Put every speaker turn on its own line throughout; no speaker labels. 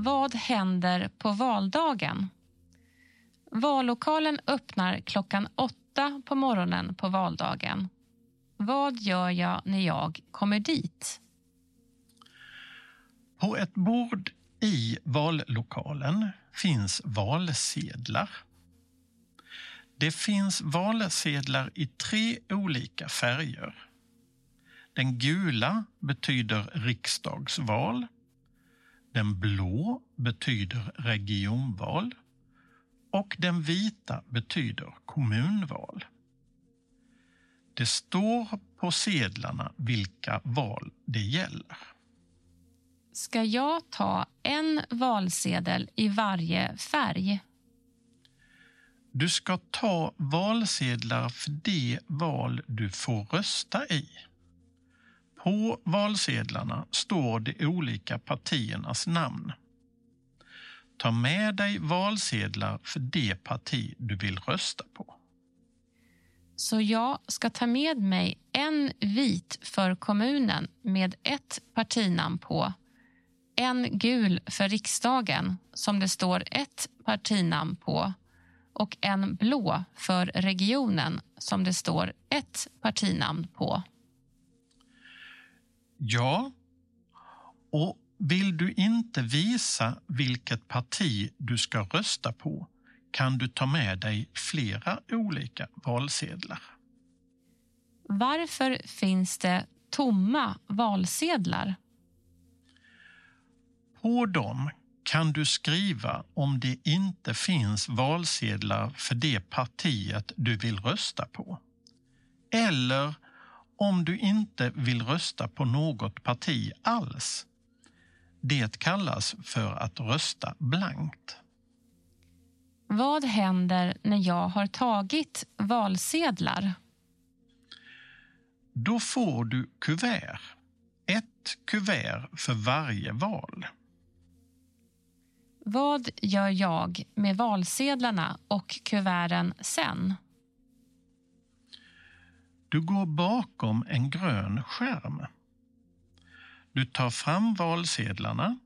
Vad händer på valdagen? Vallokalen öppnar klockan åtta på morgonen på valdagen. Vad gör jag när jag kommer dit?
På ett bord i vallokalen finns valsedlar. Det finns valsedlar i tre olika färger. Den gula betyder riksdagsval. Den blå betyder regionval och den vita betyder kommunval. Det står på sedlarna vilka val det gäller.
Ska jag ta en valsedel i varje färg?
Du ska ta valsedlar för det val du får rösta i. På valsedlarna står de olika partiernas namn. Ta med dig valsedlar för det parti du vill rösta på.
Så jag ska ta med mig en vit för kommunen med ett partinamn på, en gul för riksdagen som det står ett partinamn på och en blå för regionen som det står ett partinamn på.
Ja, och vill du inte visa vilket parti du ska rösta på kan du ta med dig flera olika valsedlar.
Varför finns det tomma valsedlar?
På dem kan du skriva om det inte finns valsedlar för det partiet du vill rösta på. Eller om du inte vill rösta på något parti alls. Det kallas för att rösta blankt.
Vad händer när jag har tagit valsedlar?
Då får du kuvert. Ett kuvert för varje val.
Vad gör jag med valsedlarna och kuverten sen?
Du går bakom en grön skärm. Du tar fram valsedlarna.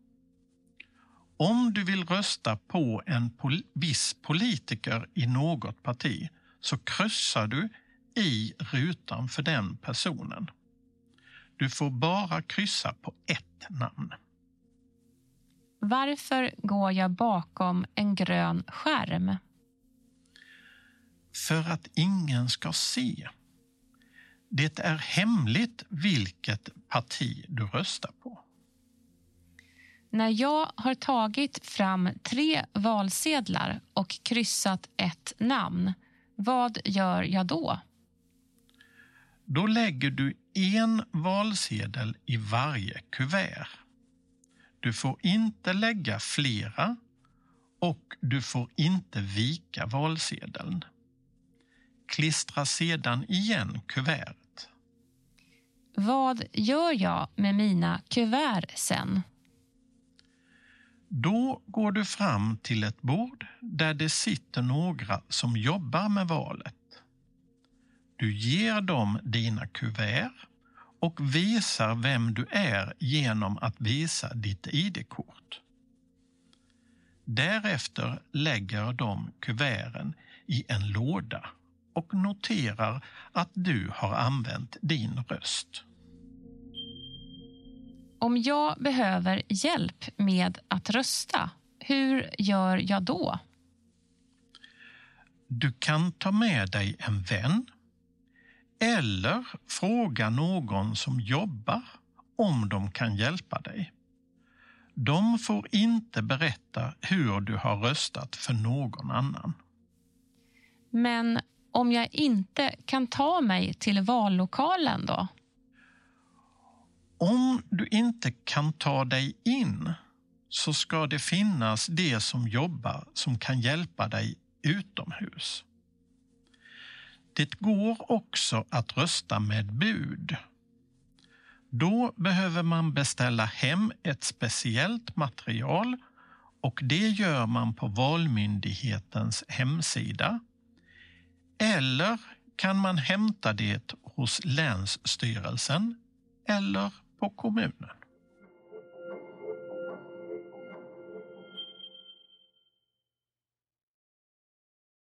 Om du vill rösta på en pol viss politiker i något parti så kryssar du i rutan för den personen. Du får bara kryssa på ett namn.
Varför går jag bakom en grön skärm?
För att ingen ska se. Det är hemligt vilket parti du röstar på.
När jag har tagit fram tre valsedlar och kryssat ett namn, vad gör jag då?
Då lägger du en valsedel i varje kuvert. Du får inte lägga flera och du får inte vika valsedeln. Klistra sedan igen kuvertet.
Vad gör jag med mina kuvert sen?
Då går du fram till ett bord där det sitter några som jobbar med valet. Du ger dem dina kuvert och visar vem du är genom att visa ditt ID-kort. Därefter lägger de kuverten i en låda och noterar att du har använt din röst.
Om jag behöver hjälp med att rösta, hur gör jag då?
Du kan ta med dig en vän eller fråga någon som jobbar om de kan hjälpa dig. De får inte berätta hur du har röstat för någon annan.
Men om jag inte kan ta mig till vallokalen då?
Om du inte kan ta dig in så ska det finnas de som jobbar som kan hjälpa dig utomhus. Det går också att rösta med bud. Då behöver man beställa hem ett speciellt material och det gör man på Valmyndighetens hemsida. Eller kan man hämta det hos Länsstyrelsen eller på kommunen.